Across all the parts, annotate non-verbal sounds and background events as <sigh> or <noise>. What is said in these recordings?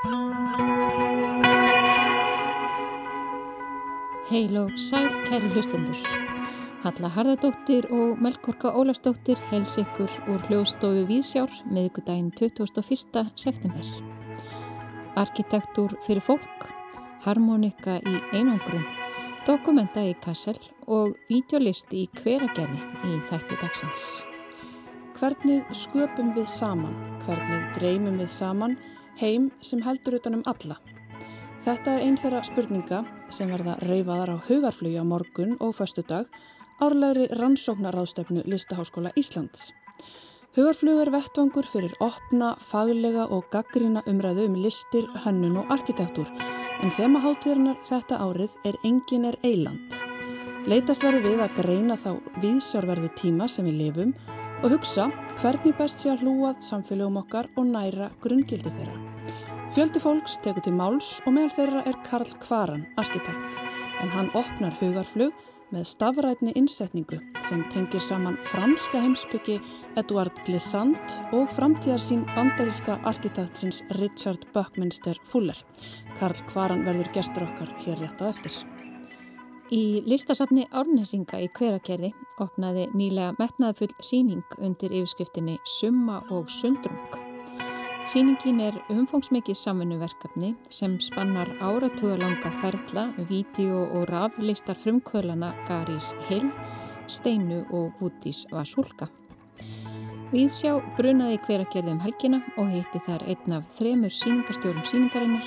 Heil og sæl, kæri hlustendur. Halla Harðardóttir og Melkorka Ólafsdóttir heils ykkur úr hljóðstofu Víðsjár meðugudaginn 21. september. Arkitektúr fyrir fólk, harmonika í einangrun, dokumenta í kassel og videolist í hveragerði í þætti dagsins. Hvernig sköpum við saman? Hvernig dreymum við saman heim sem heldur utanum alla? Þetta er einn þeirra spurninga sem verða reyfaðar á hugarflögi á morgun og föstudag árlegri rannsóknaráðstefnu Listaháskóla Íslands. Hugarflugur vettvangur fyrir opna, faglega og gaggrína umræðu um listir, hönnun og arkitektúr en þemaháttíðarnar þetta árið er engin er eiland. Leitast verður við að greina þá viðsjárverðu tíma sem við lifum og hugsa hvernig best sé að hlúað samfélögum okkar og næra grungildi þeirra. Fjöldi fólks tekur til máls og meðal þeirra er Karl Kvaran, arkitekt, en hann opnar hugarflug með stafrætni innsetningu sem tengir saman franska heimsbyggi Eduard Glissant og framtíðarsín bandaríska arkitektsins Richard Buckminster Fuller. Karl Kvaran verður gestur okkar hér rétt á eftir. Í listasafni Árnesinga í hverakerði opnaði nýlega metnaðfull síning undir yfirskriftinni Summa og Sundrung. Sýningin er umfangsmikið samfunnuverkefni sem spannar áratugalanga ferla, vídeo og raflistar frumkvölana Garís Hill, Steinu og Bútís Vasúlka. Viðsjá brunaði hver að gerði um helgina og hitti þar einn af þremur síningarstjórum síningarinnar,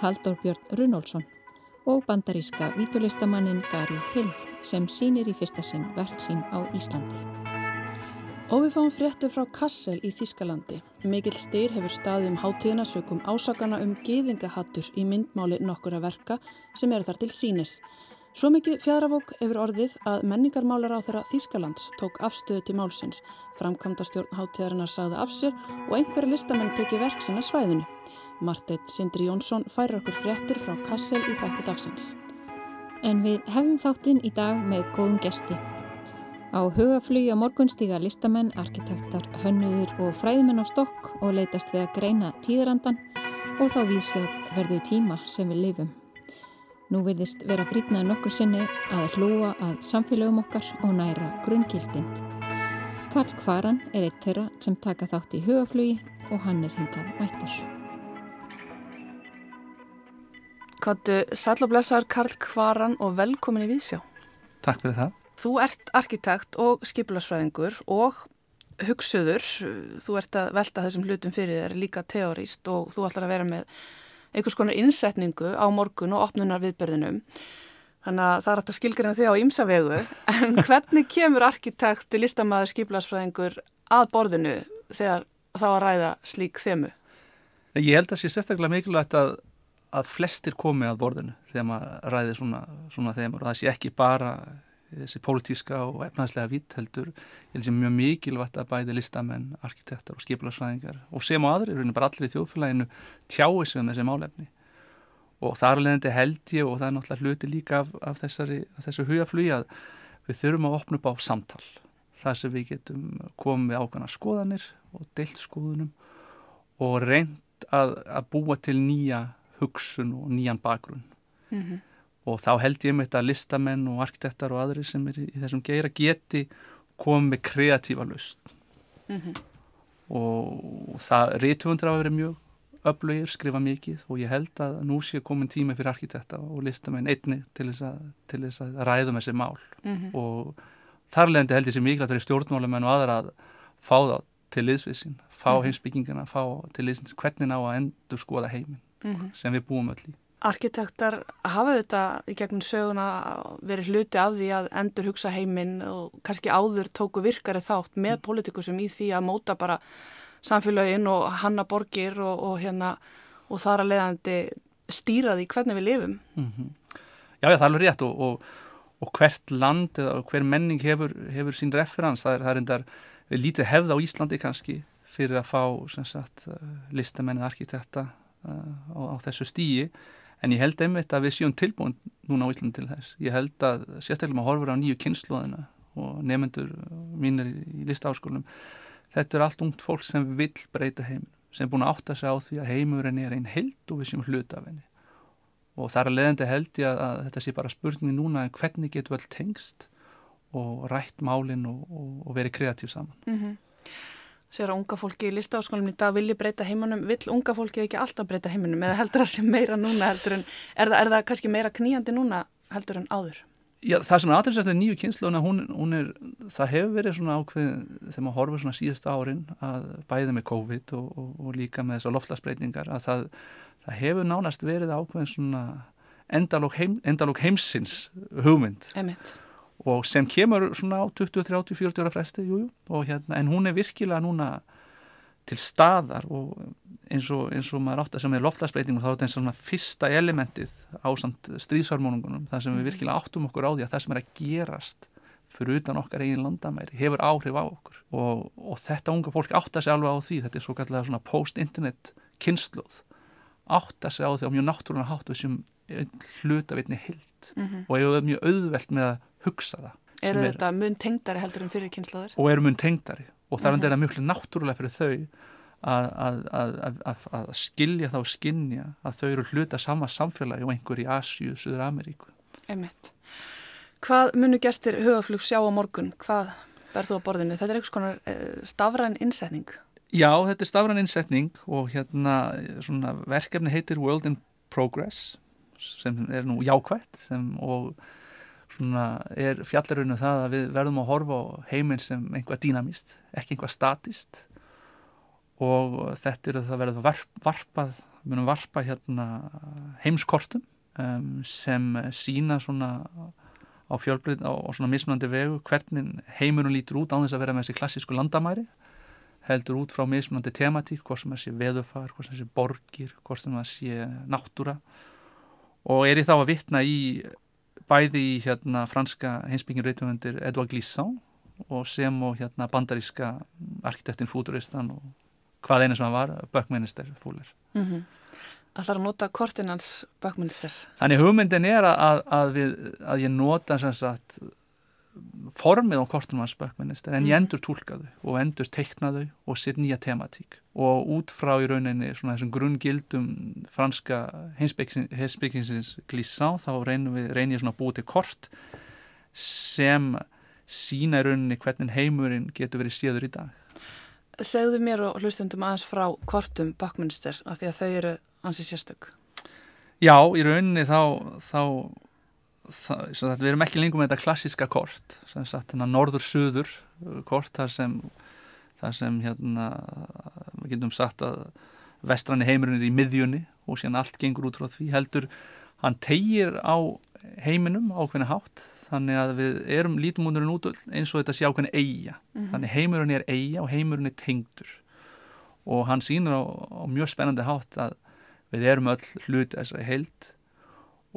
Haldur Björn Runálsson og bandaríska vítulistamannin Gari Hill sem sínir í fyrsta sinn verk sín á Íslandi. Og við fáum fréttu frá Kassel í Þískalandi. Mikil styr hefur staðið um hátíðina sökum ásakana um geðingahattur í myndmáli nokkura verka sem eru þar til sínis. Svo mikið fjadrafók hefur orðið að menningarmálar á þeirra Þískalands tók afstöðu til málsins. Framkvæmdastjórn hátíðarinnar sagði af sér og einhverja listamenn teki verk sinna svæðinu. Marteit Sindri Jónsson færir okkur fréttir frá Kassel í þættu dagsins. En við hefum þáttinn í dag með góðum gesti. Á hugaflugi á morgunstíga listamenn, arkitektar, hönnuður og fræðmenn á stokk og leytast við að greina tíðrandan og þá vísjár verðu tíma sem við lifum. Nú verðist vera brítnaði nokkur sinni að hlúa að samfélögum okkar og næra grunngildin. Karl Kvaran er eitt þeirra sem taka þátt í hugaflugi og hann er hingað mættur. Kottu sæl og blessaður Karl Kvaran og velkomin í Vísjá. Takk fyrir það. Þú ert arkitekt og skipilarsfræðingur og hugsuður, þú ert að velta þessum hlutum fyrir þér líka teorist og þú ætlar að vera með einhvers konar innsetningu á morgun og opnunar viðbörðinum. Þannig að það er alltaf skilgjörðan því á ímsavegu, <laughs> en hvernig kemur arkitekt, listamæður, skipilarsfræðingur að borðinu þegar þá að ræða slík þemu? Ég held að það sé sérstaklega mikilvægt að, að flestir komi að borðinu þegar maður ræði svona, svona þemur og það sé ekki bara þessi pólitíska og efnaðslega vitt heldur ég held sem mjög mikilvægt að bæði listamenn, arkitektar og skipilarsvæðingar og sem á aðri, bara allir í þjóðfélaginu tjái sig um þessi málefni. Og þar alveg held ég og það er náttúrulega hluti líka af, af, þessari, þessu hugaflugi að við þurfum að opna upp á samtal. Þar sem við getum komið ákvæmna skoðanir og deilt skoðunum og reynd að, að búa til nýja hugsun og nýjan bakgrunn. Mm -hmm og þá held ég með þetta að listamenn og arkitektar og aðri sem er í þessum geira geti komið með kreatífa lust mm -hmm. og það rítufundur hafa verið mjög öflugir, skrifa mikið og ég held að nú sé komin tíma fyrir arkitekta og listamenn einni til þess að, til þess að ræðum þessi mál mm -hmm. og þarlegandi held ég sem mikilvægt er stjórnmálamenn og aðra að fá það til liðsviðsinn, fá mm -hmm. heimsbyggingina, fá til liðsins hvernig ná að endur skoða heiminn mhm. sem við búum öll í. Arkitektar hafa þetta í gegnum söguna verið hluti af því að endur hugsa heiminn og kannski áður tóku virkari þátt með politikusum í því að móta bara samfélaginn og hanna borgir og, og, hérna, og þar að leiðandi stýra því hvernig við lifum. Mm -hmm. Já, já, það er alveg rétt og, og hvert land eða hver menning hefur, hefur sín referans. Það er, það er endar lítið hefð á Íslandi kannski fyrir að fá sagt, listamenn eða arkitekta uh, á, á þessu stíi en ég held einmitt að við séum tilbúin núna á Íslandi til þess. Ég held að sérstaklega maður horfur á nýju kynnslóðina og nefnendur mínir í listaháskólum þetta er allt ungt fólk sem vil breyta heiminn sem er búin að átta sig á því að heimurinn er einn held og við séum hluta af henni og þar að leðandi held ég að, þetta sé bara spurningi núna hvernig getur vel tengst og rætt málinn og, og, og verið kreatív saman. Mm -hmm. Sér að unga fólki í listaáskólum í dag vilji breyta heimunum, vill unga fólki ekki alltaf breyta heimunum eða heldur það sem meira núna heldur en, er það, er það kannski meira kníjandi núna heldur en áður? Já, það sem er aðeinsast nýju kynnsluna, hún, hún er, það hefur verið svona ákveð þegar maður horfur svona síðasta árin að bæði með COVID og, og, og líka með þessar loftlagsbreytingar að það, það hefur nánast verið ákveðin svona endalók, heim, heimsins hugmynd Emitt. Og sem kemur svona á 20, 30, 40 ára fresti, jújú, og hérna, en hún er virkilega núna til staðar og eins og, eins og maður átt að sem er loftlagsbreytingum þá er þetta eins og svona fyrsta elementið á samt stríðshörmónungunum þar sem við mhm. virkilega áttum okkur á því að það sem er að gerast fyrir utan okkar eigin landamæri hefur áhrif á okkur og, og þetta unga fólk átt að segja alveg á því þetta er svo kallega svona post-internet kynnslóð átt að segja á því á mjög náttúrulega hátt við sem hlutavitni hild mm -hmm. og hefur mjög auðvelt með að hugsa það Eru þetta mun tengdari heldur en fyrir kynnslóður? Og eru mun tengdari og það er endilega mjög náttúrulega fyrir þau að, að, að, að skilja þá skinnja að þau eru hluta sama samfélagi og einhver í Asju, Suður Ameríku. Einmitt. Hvað munu gestir hugaflug sjá á morgun? Hvað berð þú á borðinu? Þetta er einhvers konar eh, stafræn innsetning. Já, þetta er stafræn innsetning og hérna svona, verkefni heitir World in Progress sem er nú jákvægt sem, og svona er fjallarunum það að við verðum að horfa á heiminn sem einhvað dýnamist, ekki einhvað statist. Og þetta er að það verður varp, varpað, við munum varpa hérna heimskortum um, sem sína svona á fjölbreyð á, á svona mismunandi vegu hvernig heimurinn lítur út á þess að vera með þessi klassísku landamæri heldur út frá mismunandi tematík, hvort sem það sé veðufar, hvort sem það sé borgir, hvort sem það sé náttúra. Og er ég þá að vitna í bæði í hérna franska heimsbyggin reytumundir Edouard Glissant og sem og hérna bandaríska arkitektin Futuristan og hvað einu sem hann var, Böckminister fúlir. Mm -hmm. Allar að nota kortinans Böckminister? Þannig hugmyndin er að, að, við, að ég nota sem sagt formið á kortunum hans Böckminister en ég mhm. endur tólkaðu og endur teiknaðu og sitt nýja tematík og út frá í rauninni svona þessum grunngildum franska heimsbyggingsins glísá þá reynir, ég svona að búið til kort sem sína í rauninni hvernig heimurinn getur verið síður í dag Segðu mér og hlustundum aðeins frá kortum bakminister af því að þau eru ansið sérstök. Já, í rauninni þá, þá, þá við erum ekki lengur með þetta klassiska kort, sem sagt hérna norður-suður kort þar sem, þar sem hérna, við getum sagt að vestranni heimurinn er í miðjunni og síðan allt gengur út frá því heldur. Hann tegir á heiminum ákveðinu hátt þannig að við erum lítumúnurinn út eins og þetta sé ákveðinu eiga mm -hmm. þannig heimurinn er eiga og heimurinn er tengdur. Og hann sínur á, á mjög spennandi hátt að við erum öll hluti þessari heild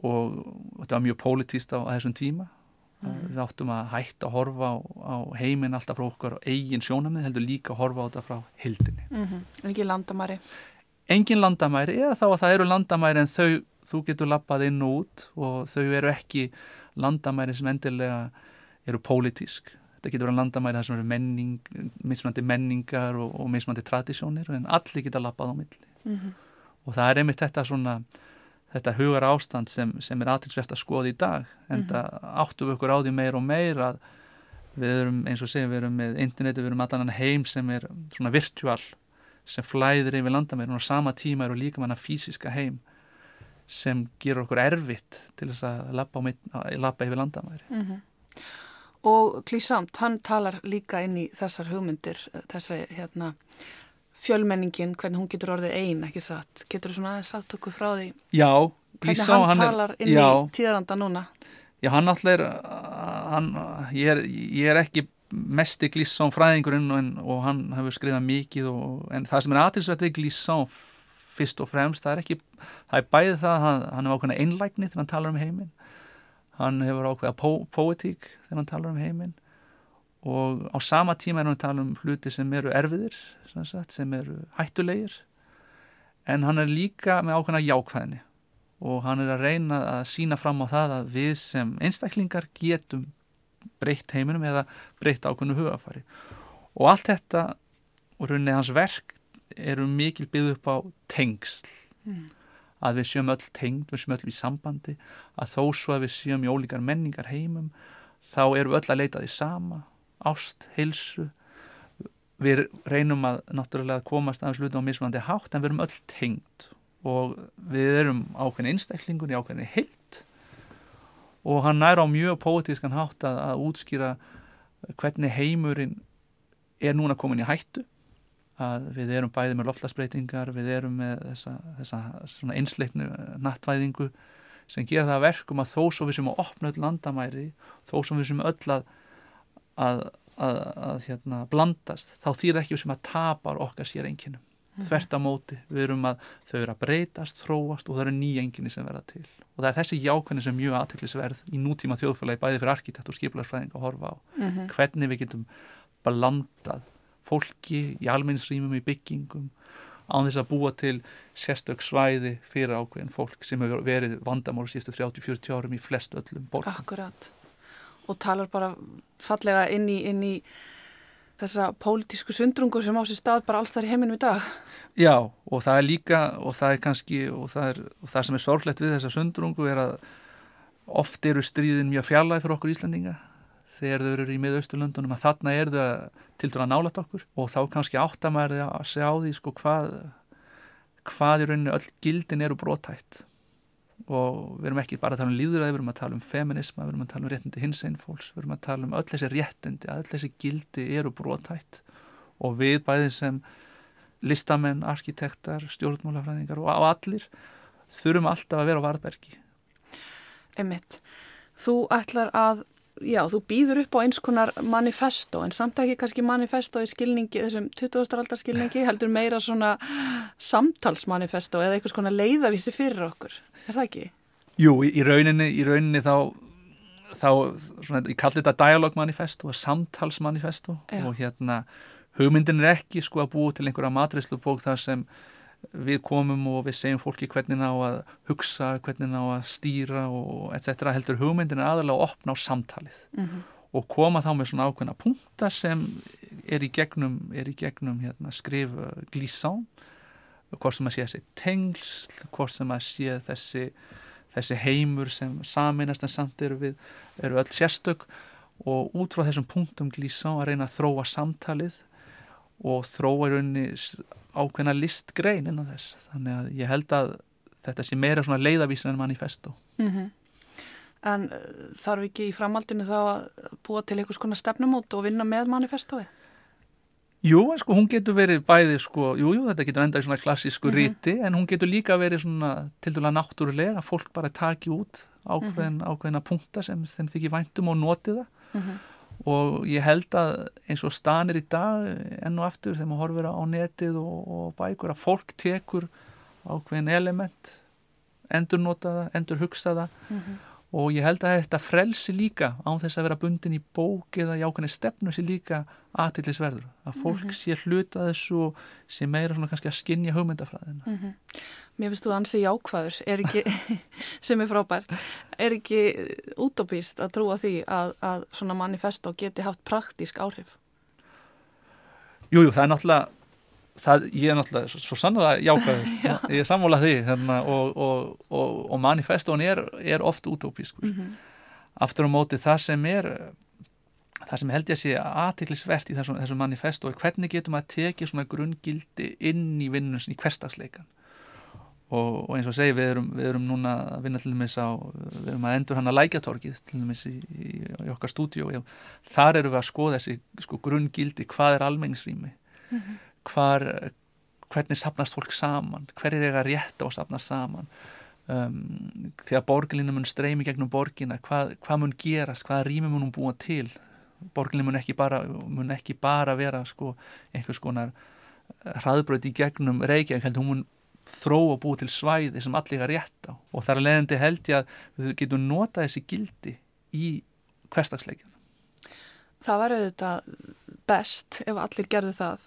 og þetta var mjög pólitíst á, á þessum tíma mm -hmm. við áttum að hætta að horfa á, á heiminn alltaf frá okkar eigin sjónamið heldur líka að horfa á þetta frá heildinni mm -hmm. Engin landamæri Engin landamæri eða þá að það eru landamæri en þau þú getur lappað inn og út og þau eru ekki landamæri sem endilega eru pólitísk. Þetta getur verið landamæri þar sem eru menning, mismandi menningar og, og mismandi tradísjónir en allir geta lappað á milli. Mm -hmm. Og það er einmitt þetta svona, þetta hugar ástand sem, sem er aðtilsvægt að skoða í dag en það mm -hmm. áttu við okkur á því meir og meir að við erum eins og segjum við erum með interneti, við erum allan heim sem er svona virtual sem flæðir yfir landamæri og sama tíma eru líka manna fysiska heim sem gerur okkur erfitt til þess að lappa, lappa yfir landamæri. Mm -hmm. Og Klísamt, hann talar líka inn í þessar hugmyndir, þessi hérna, fjölmenningin, hvernig hún getur orðið einn, ekki satt? Getur þú svona aðeins sagt okkur frá því? Já. Hvernig hann, hann talar inn já, í tíðaranda núna? Já, hann alltaf er, hann, ég, er ég er ekki mest í Glissón fræðingurinn og, og hann hefur skrifað mikið og, en það sem er aðtilsvægt við Glissón fyrst og fremst, það er ekki það er bæðið það, hann, hann hefur ákveðna einlægni þegar hann talar um heiminn hann hefur ákveða po poetík þegar hann talar um heiminn og á sama tíma er hann að tala um hluti sem eru erfiðir sem, sagt, sem eru hættulegir. En hann er líka með ákveðna jákvæðni. Og hann er að reyna að sína fram á það að við sem einstaklingar getum breytt heiminum eða breytt ákveðnu hugafari og allt þetta og rauninni hans verk eru mikil byggð upp á tengsl. Mm. að við séum öll tengd, við séum öll í sambandi. Að þó svo að við séum í ólíkar menningar heimum þá eru öll að leita því sama ást, heilsu. Við reynum að náttúrulega komast aðeins luta á mismandi hátt en við erum öll tengd. Og við erum ákveðin einstaklingun í ákveðin heilt og hann næra á mjög pótískan hátt að, að útskýra hvernig heimurinn er núna komin í hættu. Að við erum bæði með loftlagsbreytingar, við erum með þessa, þessa einsleitnu nattvæðingu sem gera það verkum að þó svo við sem að opna öll landamæri, þó svo við sem öll að, að, að, að hérna, blandast, þá þýr ekki sem að tapar okkar sér enginum. Mm. Þvert að móti, við erum að þau eru að breytast, þróast og það eru nýja enginni sem verða til. Og það er þessi jákvæðin sem mjög aðteklisverð í nútíma þjóðfélagi bæði fyrir arkitekt og skipilarsfræðing að horfa á. Mm -hmm. Hvernig við getum blandað fólki í almenningsrýmum, í byggingum án þess að búa til sérstök svæði fyrir ákveðin fólk sem hefur verið vandamál síðustu 30-40 árum í flest öllum borgum. Akkurat og talar bara fallega inn í, inn í þessa pólitísku sundrungur sem á sér stað bara alls þar í heiminum í dag. Já og það er líka og það er kannski og það, er, og það sem er sorglegt við þessa sundrungu er að oft eru stríðin mjög fjallaði fyrir okkur Íslandinga þegar þau eru í miðausturlöndunum að þarna er þau til dæla nálat okkur. Og þá kannski áttamæri að segja á því sko hvað hvað í rauninni öll gildin eru brótætt og við erum ekki bara að tala um líðræði, við erum að tala um feminisma, við erum að tala um réttindi hins einn fólks, við erum að tala um öll þessi réttindi, öll þessi gildi eru brótætt og við bæðið sem listamenn, arkitektar, stjórnmálafræðingar og allir þurfum alltaf að vera á varðbergi. Emmitt, þú ætlar að já, þú býður upp á eins konar manifesto en samt ekki kannski manifesto í skilningi, þessum 20. aldar skilningi <laughs> heldur meira svona samtalsmanifesto eða einhvers konar leiðavísi fyrir okkur, er það ekki? Jú, í, rauninni, í rauninni þá þá, svona, ég kalli þetta dialogmanifesto og samtalsmanifesto já. og hérna hugmyndin er ekki sko að búa til einhverja matræslubók þar sem við komum og við segjum fólki hvernig ná að hugsa, hvernig ná að stýra og etc. heldur hugmyndin aðalega að opna á samtalið mm -hmm. og koma þá með svona ákveðna punktar sem er í gegnum, er í gegnum hérna, skrif glísán hvort sem að sé þessi tengsl hvort sem að sé þessi þessi heimur sem saminast en samt eru við, eru öll sérstök og út frá þessum punktum glísán að reyna að þróa samtalið og þróa í rauninni ákveðna listgrein innan þess þannig að ég held að þetta sé meira svona leiðavísin en manifesto mm -hmm. En uh, þarf ekki í framaldinu þá að búa til einhvers konar stefnumót og vinna með manifestoi? Jú, en sko hún getur verið bæði sko, jú, jú, þetta getur enda í svona klassísku mm -hmm. ríti en hún getur líka verið svona til dæla náttúrulega að fólk bara taki út ákveðin, mm -hmm. ákveðina punkta sem þeim þykir væntum og noti það mhm og ég held að eins og stanir í dag enn og aftur þegar maður horfir á netið og, og bækur að fólk tekur ákveðin element endur nota það, endur hugsa það mm -hmm og ég held að þetta frelsi líka án þess að vera bundin í bók eða í ákveðni stefnu sé líka aðtillisverður að fólk mm -hmm. sé hluta þessu og sé meira svona kannski að skinja hugmyndafræðina mm -hmm. Mér finnst þú ansið jákvæður. Er ekki, <laughs> sem er frábært er ekki útópíst að trúa því að, að svona manifesto geti haft praktísk áhrif? Jújú, jú, það er náttúrulega það, ég er náttúrulega svo, sannlega jákvæður, <laughs> Já. ég er sammólað því hérna, og, og, og, og manifestón er, er oft útópískur. Mm -hmm. aftur á móti það sem er það sem held ég að sé aðtiklisvert í þessum, þessum manifesto er hvernig getum að tekið svona grungildi inn í vinnunum í hverstagsleikan og eins og segi við erum, við erum núna að vinna til dæmis á við erum að endur hann að lækjatorkið til dæmis í, í, í okkar stúdíu þar eru við að skoða þessi sko, grungildi hvað er almenningsrými? Mm -hmm hvar, hvernig sapnast fólk saman, hver er eiga rétt á að sapnast saman? Um, þegar borgarlinu mun streymi gegnum borgina, hvað, hvað mun gerast? Hvaða rými mun hún búa til? Borgarlinu mun ekki bara, mun ekki bara vera sko, einhvers konar hraðbröð í gegnum heldur hún mun þró og búið til svæði sem allir er rétt á. Og þar er leðandi held ég að við getum nota þessi gildi í hverstagsleikjana Það var auðvitað best ef allir gerðu það.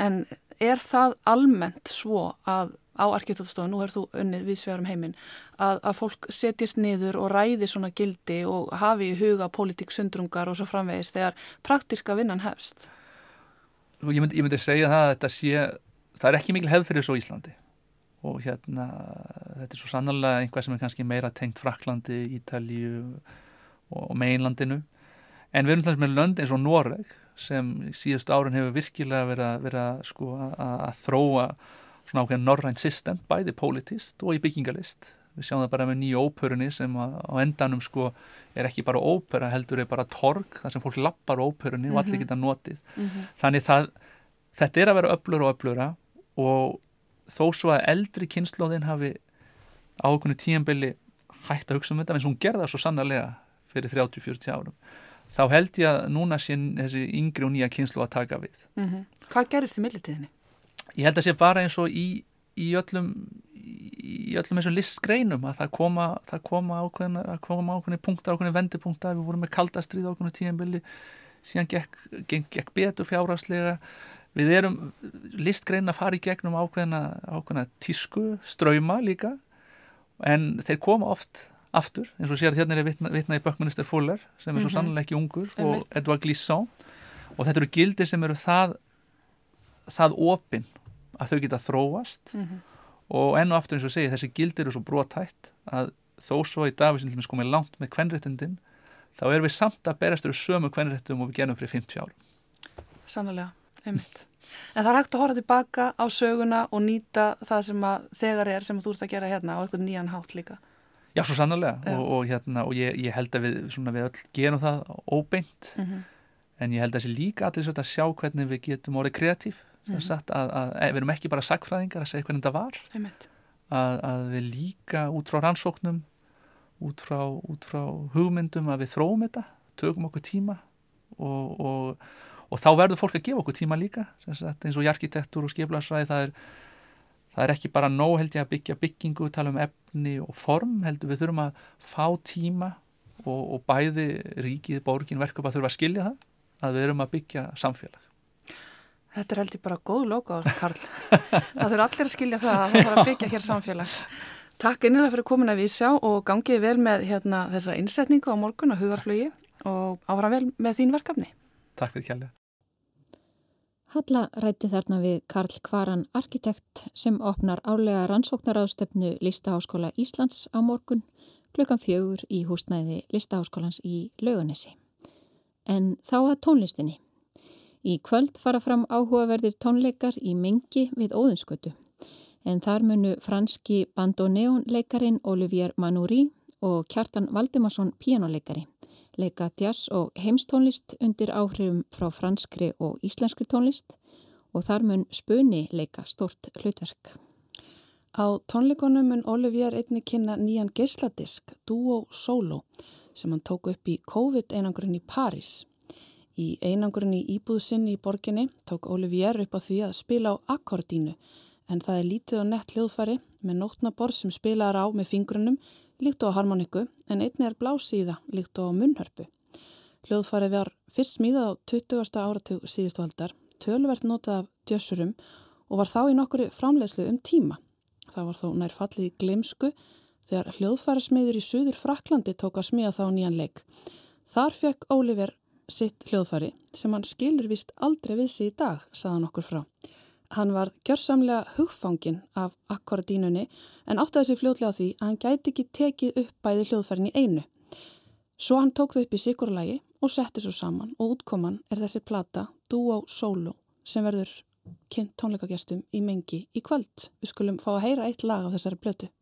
En er það almennt svo að á arkitekturstofu, nú er þú unnið við svegarum heiminn, að, að fólk setjast niður og ræði svona gildi og hafi í huga pólitík sundrungar og svo framvegist þegar praktiska vinnan hefst? Ég myndi, ég myndi segja það að þetta sé það er ekki mikil hefð fyrir á Íslandi og hérna þetta er svo sannlega einhvað sem er kannski meira tengt Fraklandi, Ítalíu og meinlandinu en við erum dæmis með lönd eins og Noreg sem síðust árun hefur virkilega verið að, sko, þróa svona ákveðin norrænt system, bæði politist og í byggingalist við sjáum það bara með nýju óperunni sem á endanum sko er ekki bara ópera heldur er bara torg þar sem fólk lappar óperunni mm -hmm. og allir mhm. geta notið mm -hmm. þannig það, þetta er að vera öflur og öflura og þó svo að eldri kynnslóðin hafi ákveðinu tíambili hægt að hugsa um þetta, en hún gerða svo sannarlega fyrir 30-40 árum þá held ég að núna sé þessi yngri og nýja kynnslóð að taka við mm -hmm. Hvað gerist í millitíðinni? Ég held að sé bara eins og í, í öllum í öllum þessum listgreinum að það koma, það koma ákveðin að koma ákveðin punktar, ákveðin vendipunktar við vorum með kaldastrið ákveðin tíambili síðan gekk, gekk, gekk betur fjárhagslega við erum listgrein að fara í gegnum ákveðina, ákveðina tísku, ströyma líka en þeir koma oft aftur, eins og sér að hérna er vitna, vitna í Bökkminister Fuller sem er svo mm -hmm. sannlega ekki ungur og Edouard Glissant. Og þetta eru gildir sem eru það það opinn að þau geta þróast. Mm -hmm. og enn og aftur eins og segi þessi gildir eru svo brotætt að þó svo í dag við sem komum langt með kvenréttindin þá erum við samt að berast eru sömu kvenréttum og við gerum fyrir 50 árum. Sannlega einmitt. En það er hægt að horfa tilbaka á söguna og nýta það sem að þegar er sem þú ert að gera hérna á eitthvað nýjan hátt líka. Já, svo sannlega og, og, hérna, og ég, ég held að við, svona, við öll gerum það óbeint mm -hmm. en ég held að þessi líka allir að sjá hvernig við getum orðið kreatív mm -hmm. að, að, að við erum ekki bara sagfræðingar að segja hvernig þetta var að, að við líka út frá rannsóknum út frá, út frá hugmyndum að við þróum þetta, tökum okkur tíma og, og og þá verður fólk að gefa okkur tíma líka eins og í arkitektur og skiplasvæði það er, það er ekki bara nóg held ég að byggja byggingu, tala um efni og form heldur við þurfum að fá tíma og, og bæði ríkið, borgin, verkefni að þurfa að skilja það að við erum að byggja samfélag. Þetta er held ég bara góð lokaður, Karl. <laughs> Það þurfa allir að skilja það að það þarf að byggja hér samfélag. Takk innilega fyrir komin að vísjá og gangið vel með hérna, þessa innsetningu á morgun á hugarflögi og áfram vel með þín verkefni Takk fyrir kjærlega. Halla rætti þarna við Karl Kvaran arkitekt sem opnar álega rannsóknaráðstöfnu Listaháskóla Íslands á morgun klukkan fjögur í húsnæði Listaháskólans í Lauganesi. En þá að tónlistinni. Í kvöld fara fram áhugaverðir tónleikar í Mingi við Óðinskötu. En þar munu franski bandoneonleikarin Olivier Manuri og Kjartan Valdimarsson píjánuleikari leika jazz og heimstónlist undir áhrifum frá franskri og íslenskri tónlist og þar mun spunni leika stort hlutverk. Á tónleikonum mun Olivier einni kynna nýjan geysladisk Duo Solo sem hann tók upp í COVID-einangurinn í París. Í einangurinn í íbúðsinn í borginni tók Olivier upp á því að spila á akkordínu en það er lítið og nett hljóðfari með nótnaborð sem spilaður á með fingrunum líkt á harmoniku en einni er blásíða líkt á munnhörpu. Hljóðfari var fyrst smíðað á 20. áratug síðustu aldar, tölvert notað af djössurum og var þá í nokkuri framlegslu um tíma. Það var þó nær fallið í glemsku þegar hljóðfæri smiður í Suður Fraklandi tók að smíða þá nýjan leik. Þar fekk Óliver sitt hljóðfæri sem hann skilur vist aldrei við sig í dag, saðan okkur frá. Hann var gjörsamlega hugfangin af akkordínunni en áttaði sig fljóðlega á því að hann gæti ekki tekið upp bæði hljóðfærin í einu. Svo hann tók þau upp í sikurlægi og setti svo saman og útkoman er þessi plata Duo Solo sem verður kynnt tónleikagestum í mengi í kvöld. Við skulum fá að heyra eitt lag af þessari blötu.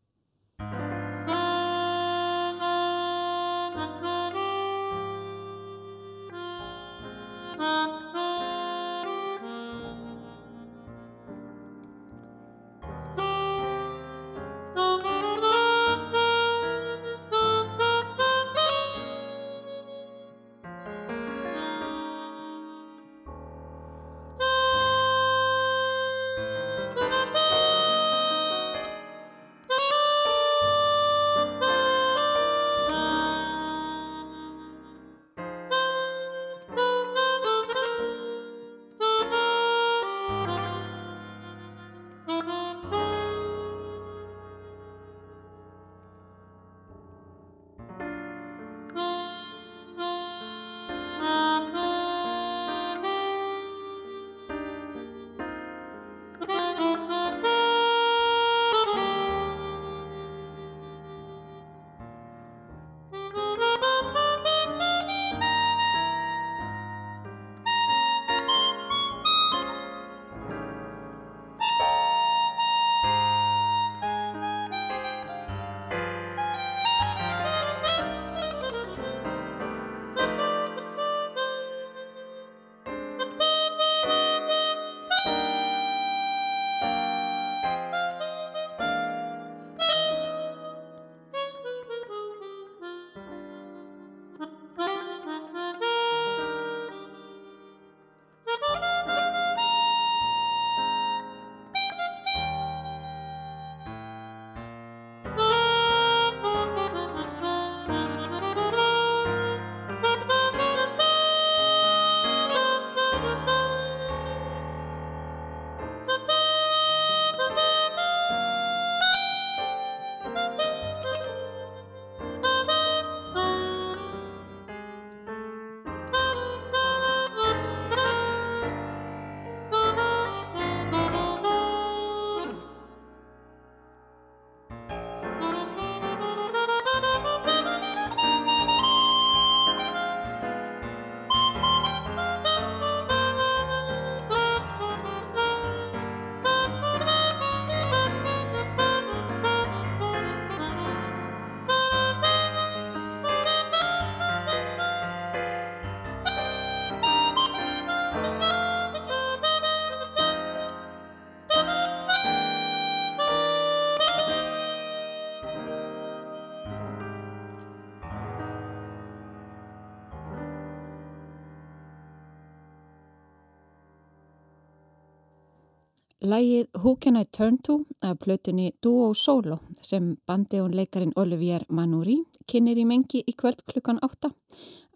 Lægið Who Can I Turn To af plötunni Duo Solo sem bandeónleikarin Olivier Manuri kynir í mengi í kvöld klukkan 8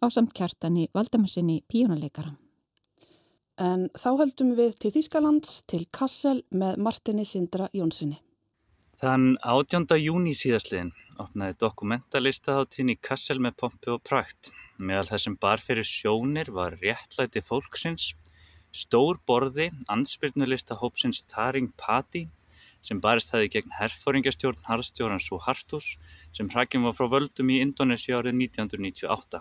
á samt kjartani Valdamassinni píjónuleikara. En þá höldum við til Þýskalands til Kassel með Martini Sindra Jónssoni. Þann 18. júni síðastliðin opnaði dokumentalistaháttíðin í Kassel með pompi og prækt. Meðal þessum bar fyrir sjónir var réttlæti fólksins Stór borði andspyrnulista hópsins Taring Pati sem barist hefði gegn herfóringjastjórn harðstjórans Suhartos sem hrakinn var frá völdum í Indonési árið 1998.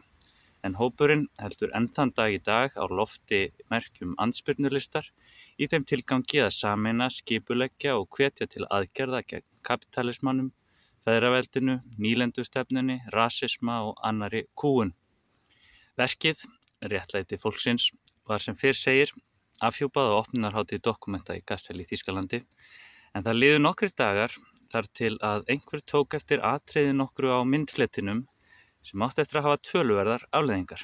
En hópurinn heldur ennþann dag í dag á lofti merkjum andspyrnulistar í þeim tilgangi að sameina, skipuleggja og hvetja til aðgerða gegn kapitalismannum, feðraveldinu, nýlendustefnunni, rasisma og annari kúun. Verkið, réttlæti fólksins, var sem fyrr segir afhjúpað á opnarhátti dokumenta í Garsfell í Þýskalandi en það liðu nokkri dagar þar til að einhver tók eftir atriði nokkru á myndletinum sem átti eftir að hafa töluverðar afleðingar.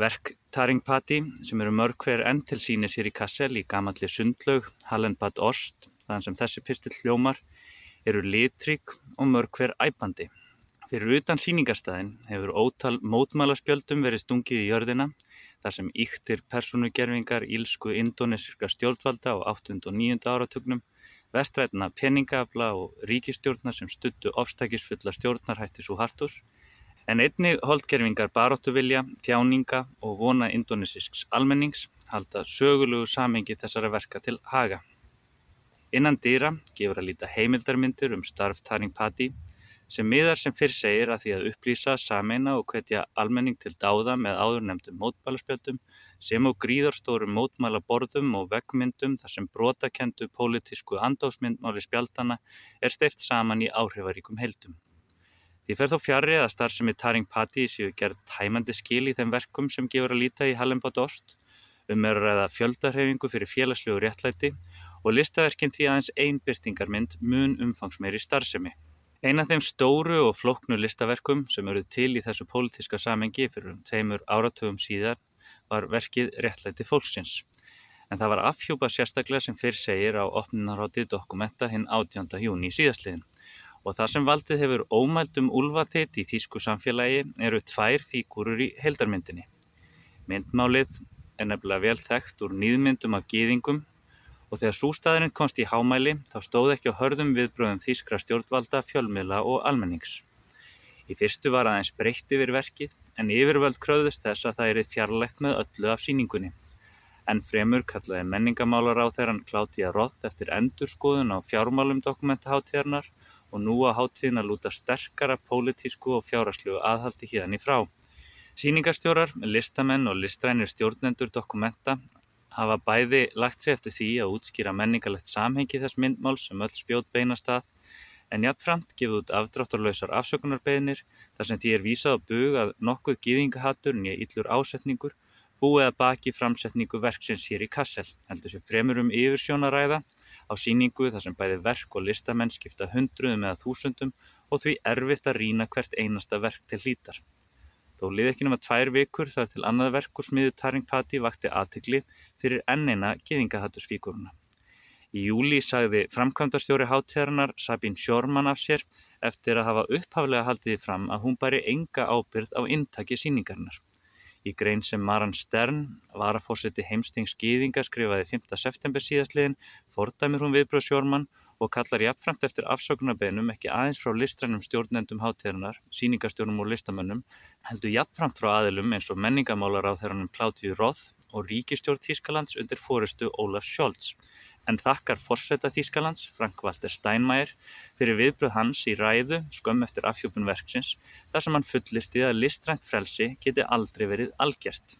Verk Taring Patti sem eru mörg hver enn til síni sér í Kassel í gamalli sundlaug Hallenbad Orst þann sem þessi pistill hljómar eru litrík og mörg hver æpandi. Fyrir utan síningarstaðin hefur ótal mótmálaspjöldum verið stungið í jörðina þar sem ýktir persónugerfingar ílsku indónesíska stjórnvalda á 8. og 9. áratugnum, vestrætna peningafla og ríkistjórnar sem stuttu ofstækisfulla stjórnarhætti svo hartus, en einni holdgerfingar baróttuvilja, þjáninga og vona indónesísks almennings halda sögulugu samengi þessara verka til haga. Innan dýra gefur að líta heimildarmyndir um starf Taring Patti sem miðar sem fyrr segir að því að upplýsa, sameina og hvetja almenning til dáða með áðurnemdum mótmálaspjöldum sem og gríðarstórum mótmálaborðum og veggmyndum þar sem brotakendu pólitísku andásmyndmáli spjaldana er steift saman í áhrifaríkum heldum. Því fer þó fjari að starfsemi Taring Patti séu gerð tæmandi skil í þeim verkum sem gefur að líta í Hallenbad Orst um er að ræða fjöldarhefingu fyrir félagslegu réttlæti og listaverkinn því aðeins einbyrtingarmynd mun umfangsmeiri starfsemi. Ein af þeim stóru og flóknu listaverkum sem eruð til í þessu pólitíska samengi fyrir um tveimur áratugum síðar var verkið Réttlæti fólksins. En það var afhjúpað sérstaklega sem fyrr segir á opninarháttið dokumenta hinn 18. júni síðastliðin. Og það sem valdið hefur ómældum úlvatitt í þýsku samfélagi eru tvær fígúrur í heldarmyndinni. Myndmálið er nefnilega vel þekkt úr nýðmyndum af gýðingum og þegar sústaðurinn komst í hámæli þá stóð ekki á hörðum viðbröðum þýskra stjórnvalda, fjölmiðla og almennings. Í fyrstu var aðeins breytt yfir verkið en yfirvöld kröðust þess að það erið fjarlægt með öllu af síningunni. En fremur kallaði menningamálar á þeirran Kláttía Roth eftir endurskoðun á fjármálum dokumentaháttíðarnar og nú á háttíðin að lúta sterkara pólitísku og fjáraslu aðhaldi híðan í frá. Sýningarstjórar, listamenn og listrænir stjórnendur dokumenta hafa bæði lagt sér eftir því að útskýra menningarlegt samhengi þess myndmál sem öll spjót beinast að en jafnframt gefið út afdráttarlausar afsökunarbeðnir þar sem því er vísað að nokkuð gýðingahattur nýja yllur ásetningur búið að baki framsetningu verksins hér í Kassel, heldur sem fremur um yfirsjónaræða á síningu þar sem bæði verk og listamenn skipta hundruðum eða þúsundum og því erfitt að rýna hvert einasta verk til hlítar. Þó lið ekki nema tvær vikur þar til annað verk og smiðu Taring Patti vakti aðtegli fyrir ennina geðingahattursfíkuruna. Í júli sagði framkvæmdastjóri hátíðarinnar Sabine Sjórmann af sér eftir að hafa upphaflega haldið fram að hún bæri enga ábyrð á intaki síningarinnar. Í grein sem Maran Stern, varafórseti heimstings Gýðinga, skrifaði 5. september síðastliðin, fordæmir hún viðbröð Sjórmann og kallar jafnframt eftir afsökunarbeinum ekki aðeins frá listrænum stjórnendum hátíðarinnar, síningarstjórnum og listamönnum, heldur jafnframt frá aðilum eins og menningamálar á þeirranum Klátiðu Róð og ríkistjórn Tískalands undir fóristu Ólaf Sjólds en þakkar forseta Þýskalands, Frank-Walter Steinmeier, fyrir viðbröð hans í ræðu skömm eftir afhjópun verksins þar sem hann fullirti að listrænt frelsi geti aldrei verið algjert.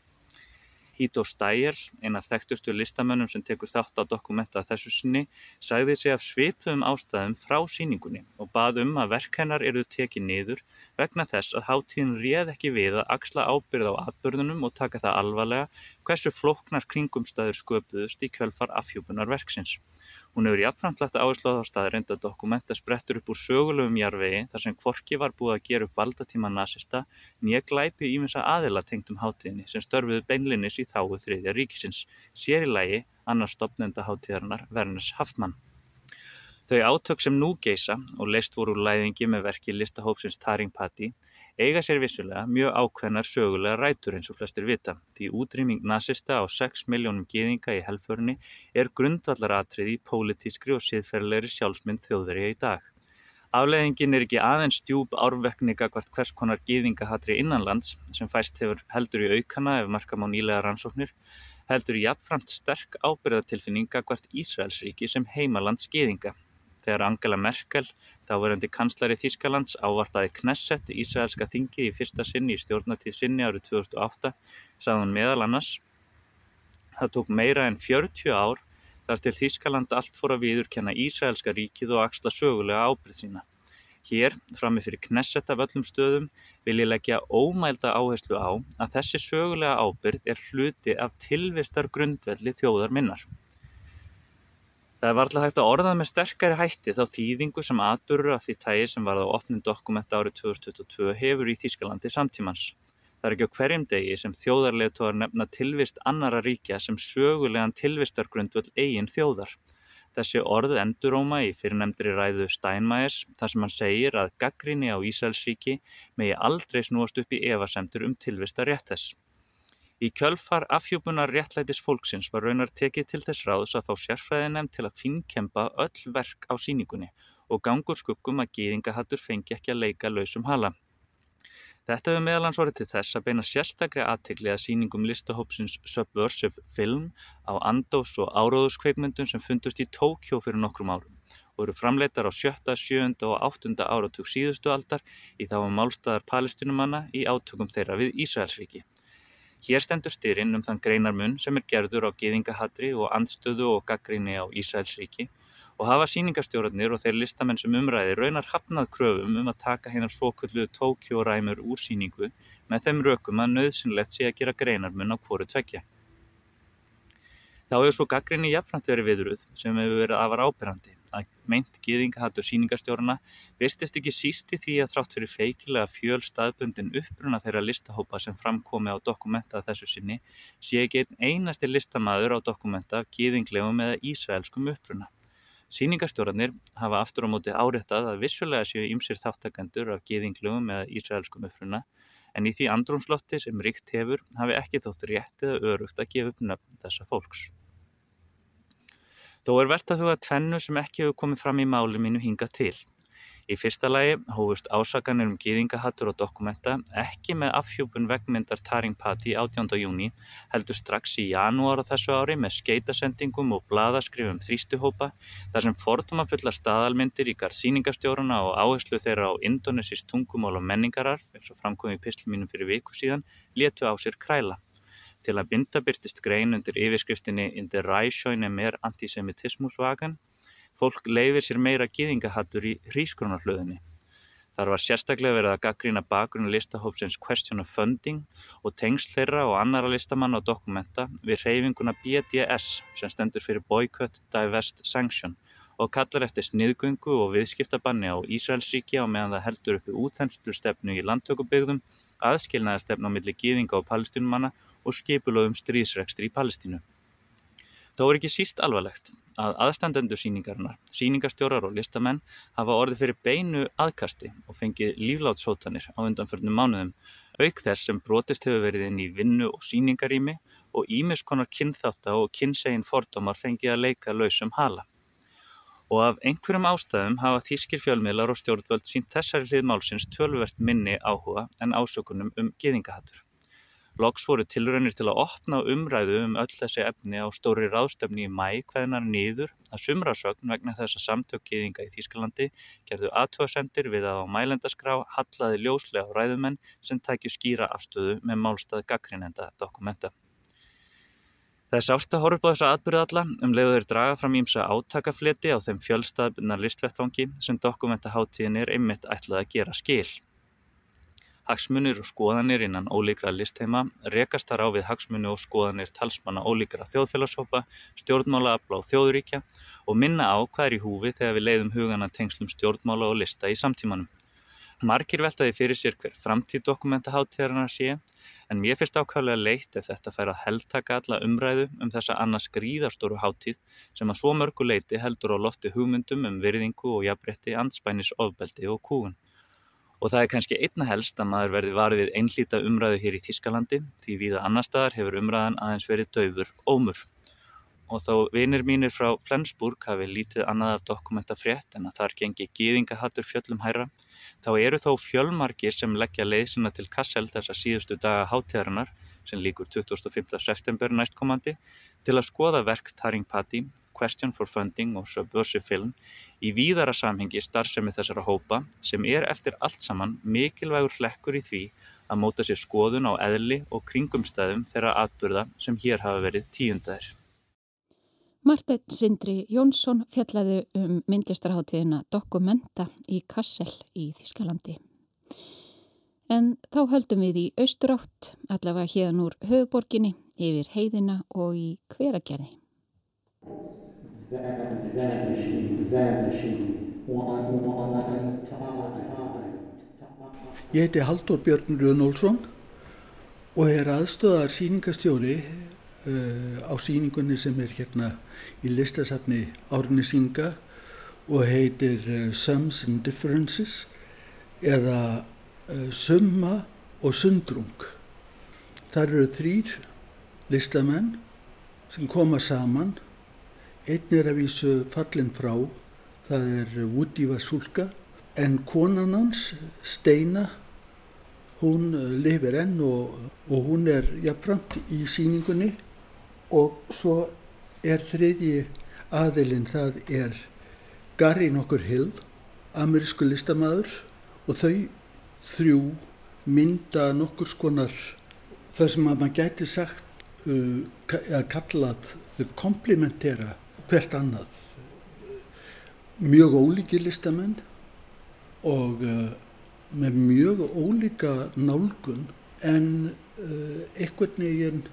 Hító Stæger, einn af þekktustu listamönnum sem tekur þátt á dokumenta þessu sinni, sagði sig af svipuðum ástæðum frá síningunni og bað um að verk hennar eru tekið niður vegna þess að hátíðin réð ekki við að axla ábyrð á atbyrðunum og taka það alvarlega hversu flóknar kringumstæður sköpuðust í kjölfar afhjúpunar verksins. Hún hefur jafnframt lagt áherslu á þá staðrind að dokumenta sprettur upp úr sögulegum jarvegi þar sem hvorki var búið að gera upp valdatíma nazista nýja glæpi ímessa aðila tengdum hátíðinni sem störfuðu beinlinnis í þáu þriðja ríkisins, sér í lægi annars stopnenda hátíðarinnar Vernes Haftmann. Þau átök sem nú geisa og leist voru úr læðingi með verki listahópsins Taring Patti eiga sér vissulega mjög ákveðnar sögulega rætur eins og flestir vita því útrýming nazista á 6 miljónum gýðinga í helförni er grundvallaratrið í pólitískri og siðferðlegri sjálfsmynd þjóðverja í dag. Afleðingin er ekki aðeins djúb árvekninga hvert hvers konar gýðingahatri innanlands sem fæst hefur heldur í aukana ef markam á nýlega rannsóknir heldur í jafnframt sterk ábyrðatilfinninga hvert Ísraelsríki sem heimalands gýðinga. Þegar Angela Merkel, þáverandi kanslari Þýskalands, ávarpaði Knesset, Ísraelska þingi, í fyrsta sinni í stjórnatíð sinni árið 2008, sagði hún meðal annars Það tók meira en 40 ár þar til Þýskaland allt fór að viðurkenna Ísraelska ríkið og axla sögulega ábyrð sína. Hér, frammi fyrir Knesset af öllum stöðum, vil ég leggja ómælda áherslu á að þessi sögulega ábyrð er hluti af tilvistar grundvelli þjóðar minnar. Það er varla hægt að orða með sterkari hætti þá þýðingu sem atburður af því tægi sem varð á opnum dokumenta árið 2022 hefur í Þýskalandi samtímans. Það er ekki á hverjum degi sem þjóðarleðtóðar nefna tilvist annara ríkja sem sögulegan tilvistargrundvöld eigin þjóðar. Þessi orð enduróma í fyrirnemndri ræðu Steinmeiers þar sem hann segir að gaggrinni á Ísælsríki megi aldrei snúast upp í evasemtur um tilvistar rétt þess. Í kjölfar afhjúpunar réttlætis fólksins var raunar tekið til þess ráðs að fá sérfræðinefnd til að finnkemba öll verk á síningunni og gangur skuggum að gýðingahattur fengi ekki að leika lausum hala. Þetta hefur meðalans orðið til þess að beina sérstakri aðtegli að síningum listahópsins Subversive Film á Andós og áróðuskveikmyndum sem fundust í Tókjó fyrir nokkrum árum og eru framleitar á sjötta, sjöunda og áttunda áratug síðustu aldar í þá að málstæðar palestinumanna í átökum þeirra við Ísraelsríki. Hér stendur styrinn um þann greinarmun sem er gerður á gyðingahatri og andstöðu og gaggrinni á Ísraelsríki og hafa síningarstjórnarnir og þeir listamenn sem umræði raunar hafnað kröfum um að taka hennar svoköllu tókjóræmur úr síningu með þeim rökum að nöðsynlegt sé að gera greinarmun á hvoru tvekja. Þá hefur svo gaggrinni jafnframt verið viðruð sem hefur verið afar ábyrrandi að meint gýðingahattur síningarstjórna virtist ekki síst í því að þrátt fyrir feikilega fjöl staðbundin uppruna þeirra listahópa sem framkomi á dokumenta þessu sinni sé ekki einn einasti listamæður á dokumenta af gýðinglegum eða ísraelskum uppruna. Síningarstjórnarnir hafa aftur á móti árettað að vissulega séu ýmsir þáttakendur af gýðinglegum eða ísraelskum uppruna en í því andrúnslotti sem ríkt hefur hafi ekki þótt rétt eða örugt að gefa upp nöfn þessa fólks. Þó er verðt að huga tvennu sem ekki hefur komið fram í máli mínu hinga til. Í fyrsta lagi hófust ásakanir um gýðingahattur og dokumenta ekki með afhjúpun vegmyndar Taring Patti 18. júni heldur strax í janúar á þessu ári með skeitasendingum og bladaskrifum þrýstuhópa þar sem forduma fulla staðalmyndir í garð síningastjóruna og áherslu þeirra á indonesist tungumál og menningararf eins og framkomi í pislum mínum fyrir viku síðan létu á sér kræla. Til að binda byrtist grein undir yfirskriftinni In the Ræsjóin er mer antisemitismusvagan Fólk leifir sér meira gýðingahattur í hrísgrunarhlöðinni. Þar var sérstaklega verið að gaggrýna bakgrunni listahópsins Question of Funding og tengsl þeirra og annara listamanna og dokumenta við reyfinguna BDS sem stendur fyrir Boycott, Divest, Sanction og kallar eftir sniðgöngu og viðskiptabanni á Ísraelsríki á meðan það heldur uppi útþenslustefnu í landtökubygðum, aðskilnaðarstefnu á milli gýðinga og palestínumanna og skipulöðum stríðsrekstri í Palestínu. Þó er ekki síst alvarlegt að aðstandendur síningarinnar, síningastjórar og listamenn hafa orðið fyrir beinu aðkasti og fengið líflátshótanir á undanförnum mánuðum, auk þess sem brotist hefur verið inn í vinnu og síningarými og ímiskonar kynþáta og kynsegin fordómar fengið að leika lausum hala. Og af einhverjum ástæðum hafa þýskir fjölmiðlar og stjórnvöld sínt þessari hlið málsins tölvert minni áhuga en ásökunum um geðingahattur. Loks voru tilraunir til að opna umræðu um öll þessi efni á stóri ráðstefni í mæ hveðnar nýður að sumrasögn vegna þess að samtökkiðinga í Þýskalandi gerðu aðtöðasendir við að á mælendaskrá hallaði ljóslega á ræðumenn sem tækju skýra afstöðu með málstað gaggrinenda dokumenta. Það er sást að horfa upp á þessa atbyrðu alla um leiðu þeir draga fram ímsa átakafleti á þeim fjölstaðbyrna listvettvangi sem dokumentaháttíðin er einmitt ætlað að gera skil. Hagsmunir og skoðanir innan ólíkra listheima rekast þar á við hagsmuni og skoðanir talsmanna ólíkra þjóðfélagshópa, stjórnmálaafla og þjóðuríkja og minna á hvað er í húfi þegar við leiðum hugana tengslum stjórnmála og lista í samtímanum. Markir veltaði fyrir sér hver framtíð dokumentaháttíðarnar sé en mér finnst ákvæmlega leitt ef þetta fær að heldtaka alla umræðu um þessa annars gríðarstóru háttíð sem að svo mörgu leiti heldur á lofti hugmyndum um virðingu og jafnrétti, anspænis, ofbeldi og kúun. Og það er kannski einna helst að maður verði varið við einlíta umræðu hér í Þískalandi því viða annar staðar hefur umræðan aðeins verið daufur ómur. Og þó vinir mínir frá Flensburg hafi lítið annað af dokumenta frétt en að þar gengi gýðingahattur fjöllum hæra, þá eru þó fjölmargir sem leggja leiðsina til Kassel þessa síðustu daga háttíðarinnar, sem líkur 25. september næstkomandi, til að skoða verk Taring Patti Question for Funding og Subversive Film í víðara samhengi starfsemi þessara hópa sem er eftir allt saman mikilvægur hlekkur í því að móta sér skoðun á eðli og kringumstæðum þeirra atburða sem hér hafa verið tíundæðir. Marteit Sindri Jónsson fjallaði um myndlistarháttíðina Dokumenta í Kassel í Þískalandi. En þá höldum við í austurátt, allavega hérna úr höfuborginni, yfir heiðina og í hveragerði. Ég heiti Haldur Björn Rjónólfsson og er aðstöðar síningastjóri uh, á síningunni sem er hérna í listasafni Árni Singa og heitir uh, Sums and Differences eða uh, Summa og Sundrung. Það eru þrýr listamenn sem koma saman. Einn er að vísu fallin frá, það er Woody Vasulka, en konan hans, Steina, hún eh, lifir enn og, og hún er jafnframt í síningunni og svo er þriðji aðilinn, það er Gary nokkur Hill, amerísku listamæður og þau þrjú mynda nokkur skonar þar sem að maður gæti sagt uh, kallað komplementera hvert annað mjög ólíki listamenn og uh, með mjög ólíka nálgun en uh, einhvern veginn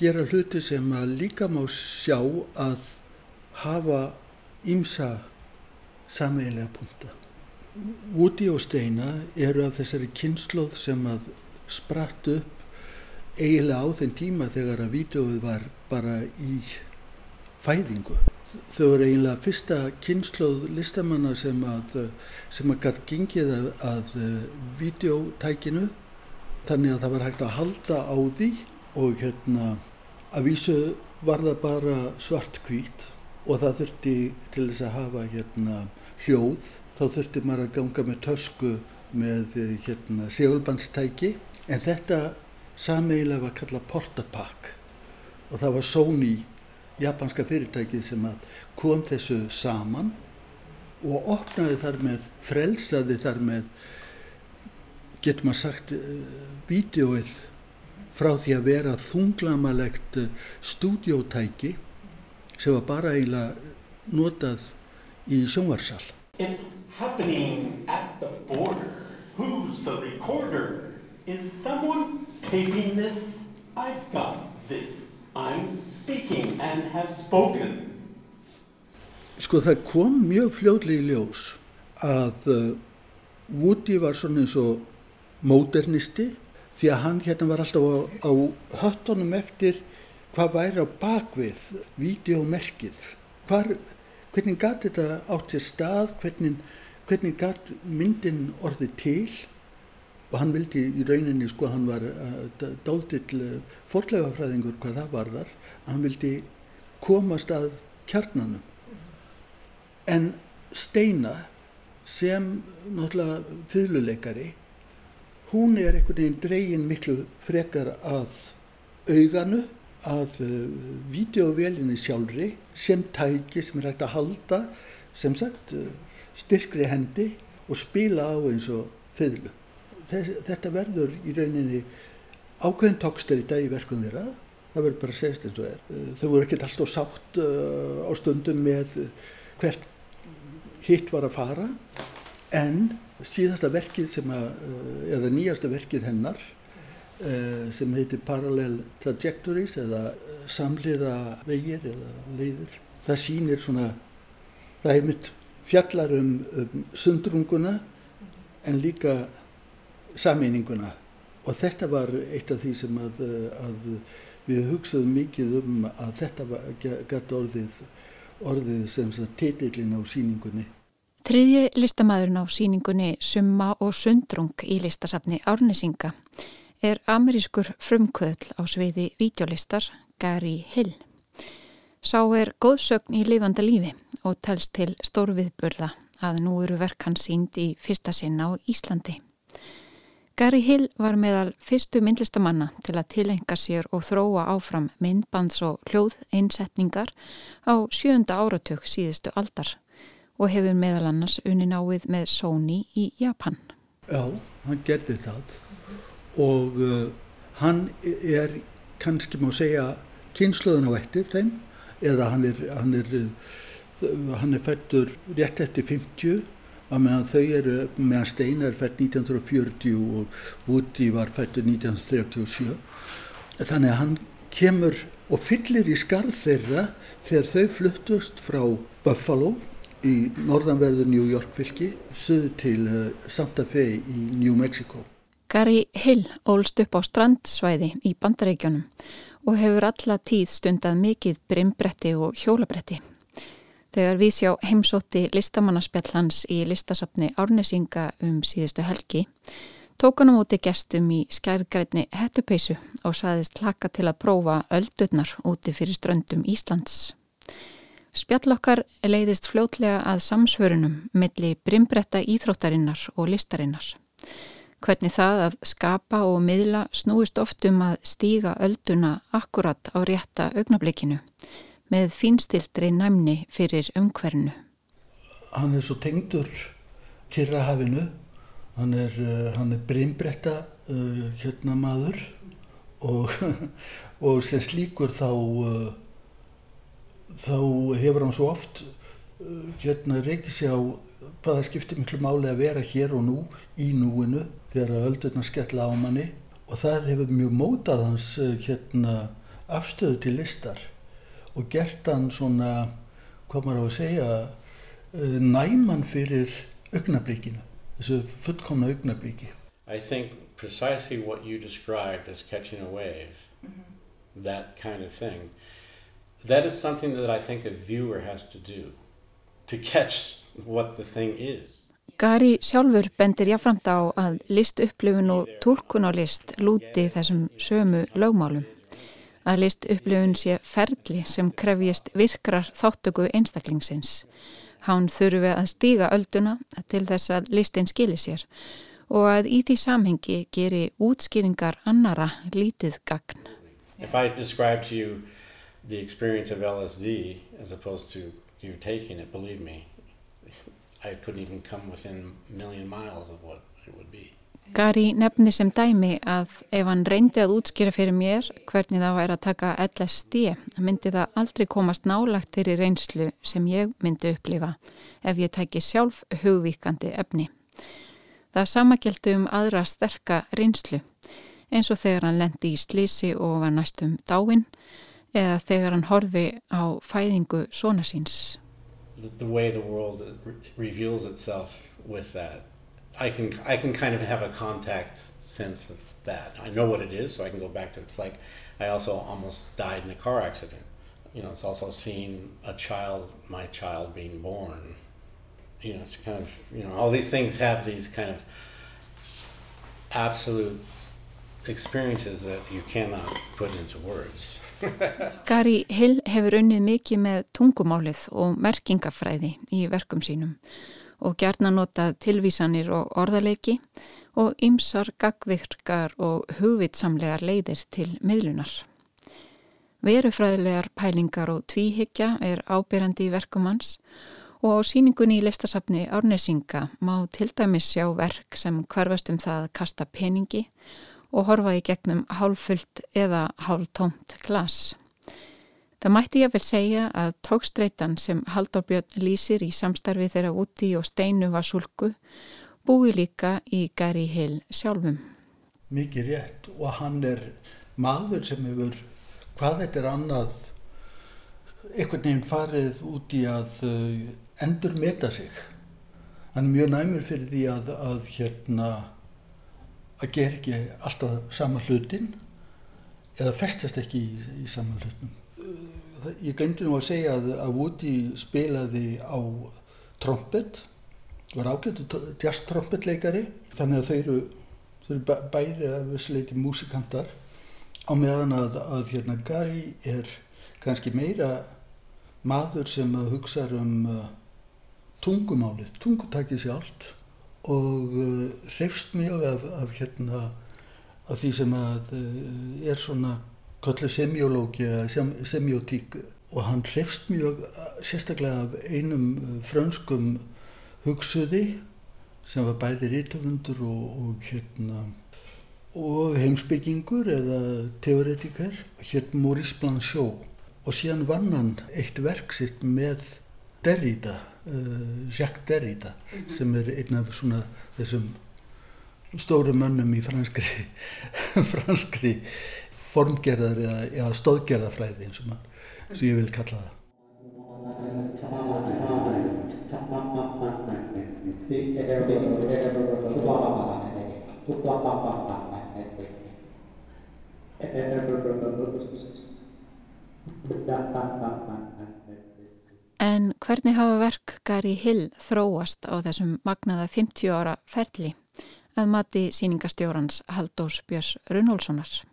gera hluti sem að líka má sjá að hafa ímsa sameigilega punta. Woody og Steina eru af þessari kynnslóð sem að spratt upp eiginlega á þenn tíma þegar að vídeoið var bara í fæðingu. Þau voru eiginlega fyrsta kynnslóð listamanna sem að, sem að gætt gengið að, að videótækinu þannig að það var hægt að halda á því og hérna að vísu var það bara svart kvít og það þurfti til þess að hafa hérna hljóð. Þá þurfti maður að ganga með tösku með hérna, segulbandstæki. En þetta sameigilega var kallað portapak og það var Sony, japanska fyrirtækið sem kom þessu saman og opnaði þar með, frelsaði þar með, getur maður sagt, uh, vídeoið frá því að vera þunglamalegt uh, stúdiótæki sem var bara eiginlega notað í sjónvarsal. It's happening at the border. Who's the recorder? Is someone taping this? I've got this. I'm speaking and have spoken. Sko það kom mjög fljóðlega í ljós að uh, Woody var svona eins og módernisti því að hann hérna var alltaf á, á höttunum eftir hvað væri á bakvið, videómerkið, hvernig gæti þetta átt sér stað, hvernig, hvernig gæti myndin orðið til og hann vildi í rauninni sko hann var uh, dáldill uh, forleifafræðingur hvað það var þar, hann vildi komast að kjarnanum. En Steina sem náttúrulega fyrluleikari hún er einhvern veginn dregin miklu frekar að auganu að uh, videovelinni sjálfri sem tæki sem er hægt að halda sem sagt styrkri hendi og spila á eins og fyrlu Þess, þetta verður í rauninni ákveðin tókstur í verkum þeirra. Það verður bara að segja eins og er. Uh, þau voru ekkert alltaf sátt uh, á stundum með hvert hitt var að fara. En síðasta verkið sem að, eh, eða nýjasta verkið hennar eh, sem heitir Parallel Trajectories eða eh, samliða vegir eða leiður það sýnir svona það mitt fjallar um, um sundrunguna en líka sameininguna og þetta var eitt af því sem að, að við hugsaðum mikið um að þetta gæti orðið orðið sem titillin á síningunni. Þriðji listamæðurinn á síningunni Summa og Sundrung í listasafni Árnesinga er amerískur frumkvöðl á sviði videolistar Gary Hill. Sá er góðsögn í lifanda lífi og telst til stórviðburða að nú eru verk hans sínd í fyrsta sinna á Íslandi. Gary Hill var meðal fyrstu myndlistamanna til að tilenga sér og þróa áfram myndbands og hljóð einsetningar á sjönda áratug síðustu aldar og hefur meðal annars unni náið með Sony í Japan. Já, hann gerði það og uh, hann er kannski má segja kynsluðan á eftir þeim eða hann er, hann er, uh, hann er fættur rétt eftir 50 að meðan þau eru, meðan Steina er fætt 1940 og Woody var fættur 1937 þannig að hann kemur og fyllir í skarð þeirra þegar þau fluttust frá Buffalo í norðanverðu New York fylki söðu til uh, Santa Fe í New Mexico. Gary Hill ólst upp á strandsvæði í bandaríkjónum og hefur alla tíð stundað mikið brimbretti og hjólabretti Þegar við sjá heimsótti listamannaspjall hans í listasafni Árnesinga um síðustu helgi, tók hann á móti gestum í skærgrætni hettupeisu og saðist laka til að prófa öldurnar úti fyrir ströndum Íslands. Spjall okkar leiðist fljótlega að samsvörunum milli brimbretta íþróttarinnar og listarinnar. Hvernig það að skapa og miðla snúist oft um að stíga ölduna akkurat á rétta augnablikinu með fínstildri næmni fyrir umhvernu. Hann er svo tengdur Kirrahafinu, hann er, uh, er breymbretta uh, hérna maður. Og, <laughs> og sem slíkur þá, uh, þá hefur hann svo oft uh, hérna reykið sér á hvaða skiptir miklu máli að vera hér og nú í núinu þegar öldurna skella á manni. Og það hefur mjög mótað hans hérna, afstöðu til listar og gert hann svona, hvað maður á að segja, eh, næman fyrir augnablíkinu, þessu fullkomna augnablíki. I think precisely what you described as catching a wave, mm -hmm. that kind of thing, that is something that I think a viewer has to do, to catch what the thing is. Gary sjálfur bendir jáframt á að list upplifun og tólkun á list lúti þessum sömu lögmálum að list upplifun sé ferli sem krefjist virkrar þáttöku einstaklingsins, Hán þurfi að stíga ölduna til þess að listin skilir sér og að í því samhengi geri útskýringar annara lítið gagn. If I describe to you the experience of LSD as opposed to you taking it, believe me, I couldn't even come within a million miles of what it would be. Gary nefnir sem dæmi að ef hann reyndi að útskýra fyrir mér hvernig það væri að taka LSD myndi það aldrei komast nálagt þeirri reynslu sem ég myndi upplifa ef ég tæki sjálf hugvíkandi efni. Það samakjeldu um aðra sterka reynslu eins og þegar hann lendi í slísi og var næstum dáin eða þegar hann horfi á fæðingu svona síns. The way the world reveals itself with that I can I can kind of have a contact sense of that. I know what it is, so I can go back to it. It's like I also almost died in a car accident. You know, it's also seeing a child, my child being born. You know, it's kind of you know all these things have these kind of absolute experiences that you cannot put into words. <laughs> Gary Hill hefur unnið mikið með tungumálið og merkingafræði í verkum sínum og gerna notað tilvísanir og orðaleiki og ymsar gagvirkar og hugvitsamlegar leiðir til miðlunar. Verufræðilegar pælingar og tvíhyggja er ábyrjandi í verkum hans og á síningunni í listasafni Árnesinga má til dæmis sjá verk sem hverfast um það að kasta peningi og horfa í gegnum hálfullt eða hálftómt glas. Það mætti ég vel segja að tókstreitan sem Haldur Björn lýsir í samstarfi þeirra úti og steinu var sulku búi líka í Gary Hill sjálfum. Mikið rétt og hann er maður sem hefur, hvað þetta er annað, einhvern veginn farið út í að uh, endur meta sig. Hann er mjög næmur fyrir því að, að hérna, að gera ekki alltaf sama hlutin eða festast ekki í, í sama hlutum ég glemdi nú að segja að, að Woody spilaði á trompet var ágættu jazz-trompetleikari þannig að þau eru, þau eru bæði að vissleiti músikantar á meðan að, að hérna Gary er kannski meira maður sem hugsa um uh, tungumálið, tungutakið sjálft og uh, hrefst mjög af, af hérna af því sem að uh, er svona kallið semiológi eða semiotík og hann hrefst mjög sérstaklega af einum uh, frönskum hugsuði sem var bæði rítumundur og, og, hérna, og heimsbyggingur eða teoretikar hér Maurice Blanchot og síðan vann hann eitt verk sitt með Derrida, uh, Jacques Derrida mm -hmm. sem er einn af svona þessum stóru mönnum í franskri, <laughs> franskri formgerðar eða, eða stóðgerðarfræði eins og, man, eins og ég vil kalla það. En hvernig hafa verk Gary Hill þróast á þessum magnaða 50 ára ferli að mati síningastjórans Haldós Björns Runhólssonar?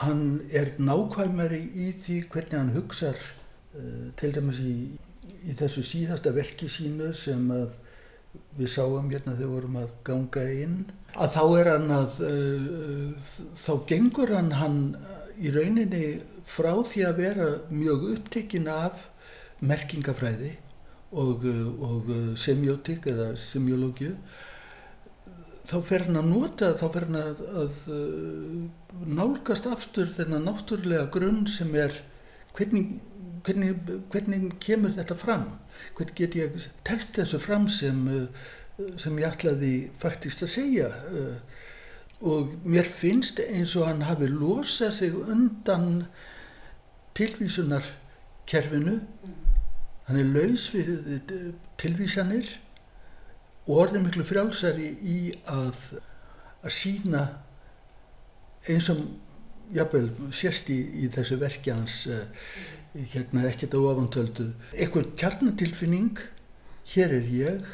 Hann er nákvæmari í því hvernig hann hugsar uh, til dæmis í, í þessu síðasta verki sínu sem við sáum hérna þegar við vorum að ganga inn að þá er hann að uh, þá gengur hann hann í rauninni frá því að vera mjög upptekinn af merkingafræði og, og semiotik eða semiológiu þá fer hann að nota, þá fer hann að, að uh, nálgast aftur þennan náttúrulega grunn sem er hvernig, hvernig, hvernig kemur þetta fram, hvernig get ég telt þessu fram sem, uh, sem ég ætlaði faktist að segja? Uh, og mér finnst eins og hann hafi losað sig undan tilvísunarkerfinu, hann er laus við tilvísanir og orðið miklu frjálsari í að, að sína eins og jafnvel sérst í, í þessu verki hans uh, hérna ekkert á ofantöldu eitthvað kjarnatilfinning hér er ég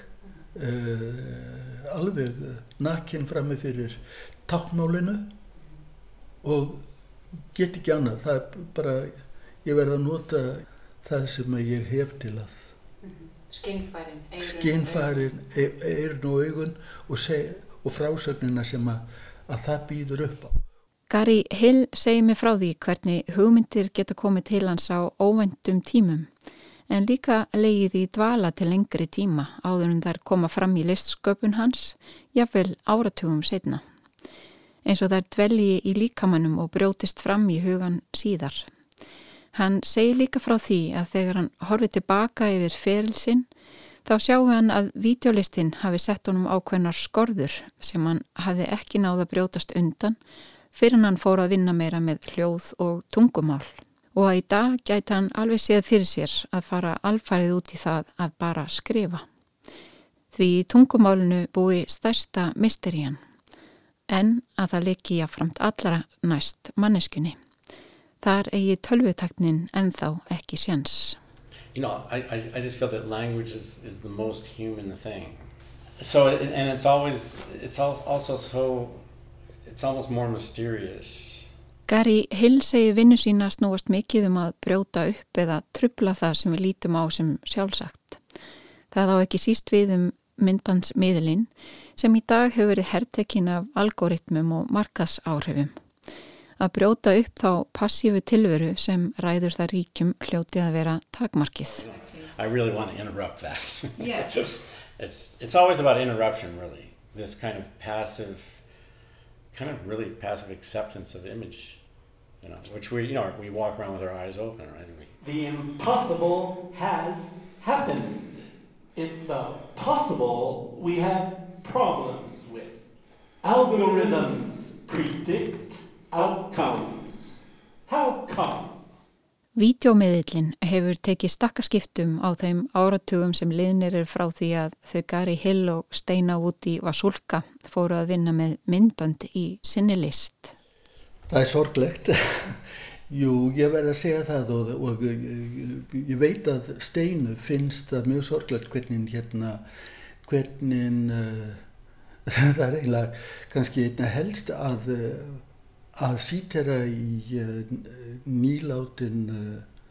uh, alveg nakinn frammi fyrir tákmálinu og get ekki annað. Það er bara ég verði að nota það sem ég hef til að Skinnfærin, skinnfærin, eirn og augun og, og frásögnina sem að, að það býður upp á. Gary Hill segir mig frá því hvernig hugmyndir geta komið til hans á óvendum tímum en líka leiði því dvala til lengri tíma áður en þær koma fram í listsköpun hans, jáfnvel áratugum setna. Eins og þær dvelji í líkamannum og brjótist fram í hugan síðar. Hann segir líka frá því að þegar hann horfið tilbaka yfir ferilsinn þá sjáu hann að videolistinn hafi sett honum ákveðnar skorður sem hann hafi ekki náða brjótast undan fyrir hann fór að vinna meira með hljóð og tungumál. Og að í dag gæti hann alveg séð fyrir sér að fara alfarið út í það að bara skrifa. Því tungumálinu búi stærsta mysterían en að það leki jáframt allra næst manneskunni. Þar eigi tölvutaknin ennþá ekki séns. You know, I, I, I just feel that language is, is the most human thing. So, and it's always, it's also so, it's almost more mysterious. Gary Hill segi vinnu sína snúast mikið um að brjóta upp eða trubla það sem við lítum á sem sjálfsagt. Það á ekki síst við um myndbandsmiðlinn sem í dag hefur verið herrtekinn af algoritmum og markaðsáhrifum að brjóta upp þá passífu tilveru sem ræður það ríkjum hljótið að vera takmarkið. I really want to interrupt that. <laughs> Yeah. it's, it's always about interruption really. This kind of passive, kind of really passive acceptance of image, you know, which we, you know, we walk around with our eyes open, right? The impossible has happened. It's the possible we have problems with. Algorithms predict outcomes. How come? Vídeómiðillin hefur tekið stakkaskiptum á þeim áratugum sem liðnir er frá því að þau Gary Hill og Steina Woody Vasulka fóru að vinna með myndbönd í sinni list. Það er sorglegt. Jú, ég verði að segja það og, og ég veit að Steinu finnst það mjög sorglegt hvernig hérna, hvernig uh, <laughs> það er eiginlega kannski einna helst að uh, að sítera í uh, nýláttinn uh,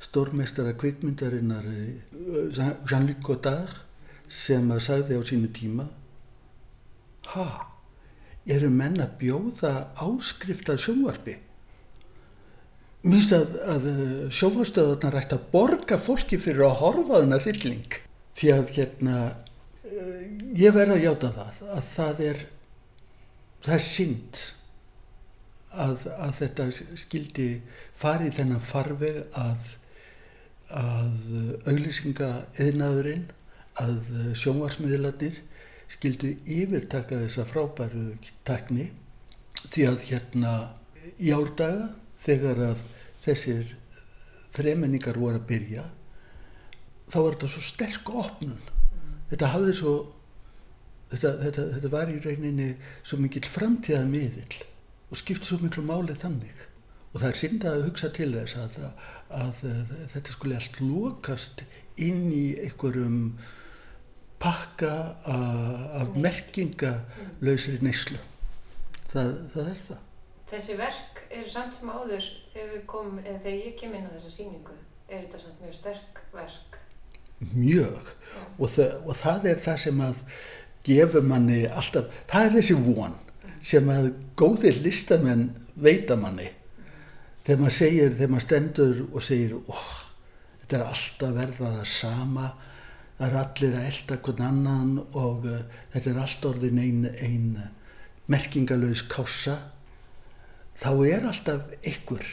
stórmestara kvikmyndarinnar uh, Jean-Luc Godard sem að sagði á sínu tíma ha, eru menn að bjóða áskrift að sjónvarpi? Mér finnst að, að sjónvarstöðarnar ætti að borga fólki fyrir að horfa þennar hrylling. Því að hérna ég verði að hjáta það að það er það er synd að, að þetta skildi farið þennan farveg að, að auglýsinga eðnaðurinn, að sjónvarsmiðlarnir skildu yfirtaka þessa frábæru takni því að hérna í árdaga þegar að þessir þremenningar voru að byrja þá var þetta svo sterk opnun. Þetta hafði svo þetta, þetta, þetta var í rauninni svo mikill framtíðað miðill og skipt svo miklu máli þannig. Og það er syndað að hugsa til þess að, að, að þetta skulle allt lokast inn í einhverjum pakka af merkingalausri neyslu. Það, það er það. Þessi verk eru samt sem áður þegar, kom, þegar ég kem inn á þessa síningu er þetta samt mjög sterk verk. Mjög. Og það, og það er það sem að gefur manni alltaf, það er þessi von sem að góðir listamenn veitamanni þegar maður segir, þegar maður stendur og segir oh, þetta er alltaf verða það sama það er allir að elda hvern annan og uh, þetta er allt orðin einn ein merkingalöðs kása þá er alltaf ykkur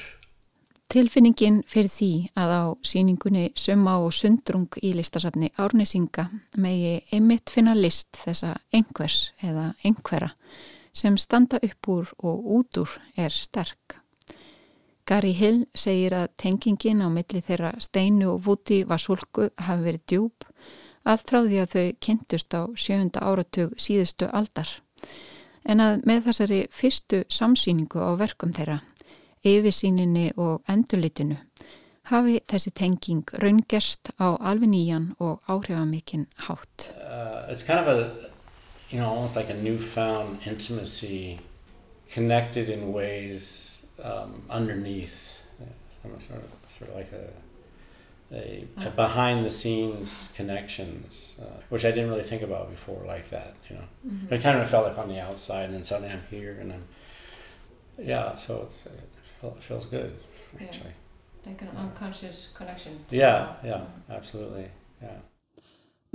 Tilfinningin fyrir því að á síningunni Summa og Sundrung í listasafni Árnesinga megi einmitt finna list þessa einhvers eða einhverja sem standa upp úr og út úr er sterk. Gary Hill segir að tengingin á milli þeirra steinu og vúti vasulku hafi verið djúb allt frá því að þau kynntust á sjönda áratug síðustu aldar. En að með þessari fyrstu samsýningu á verkum þeirra, yfirsýninni og endurlitinu, hafi þessi tenging raungerst á alveg nýjan og áhrifamikinn hátt. Uh, you know, almost like a newfound intimacy connected in ways um, underneath. Sort of, sort of like a a, a behind the scenes connections, uh, which I didn't really think about before like that, you know. Mm-hmm. I kind of felt like on the outside, and then suddenly I'm here, and I'm, yeah. So it's it, feels good, Yeah. actually. Like an unconscious connection. Yeah, yeah, absolutely, yeah.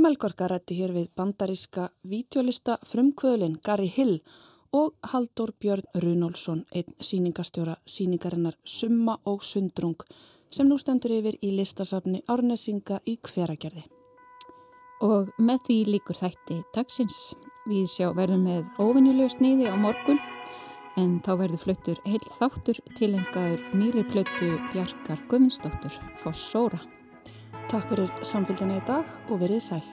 Melgorka rætti hér við bandaríska vítjólista frumkvöðlinn Gary Hill og Haldur Björn Runálsson, einn síningastjóra síningarinnar Summa og Sundrung sem nú stendur yfir í listasafni Árnesinga í hveragerði. Og með því líkur þætti dagsins. Við sjá verðum með óvinnjulegu sniði á morgun en þá verður fluttur heil þáttur tilengaður nýri plötu Bjarkar Guðmundsdóttur, Fossóra. Takk fyrir samfélgina í dag og verið sæl.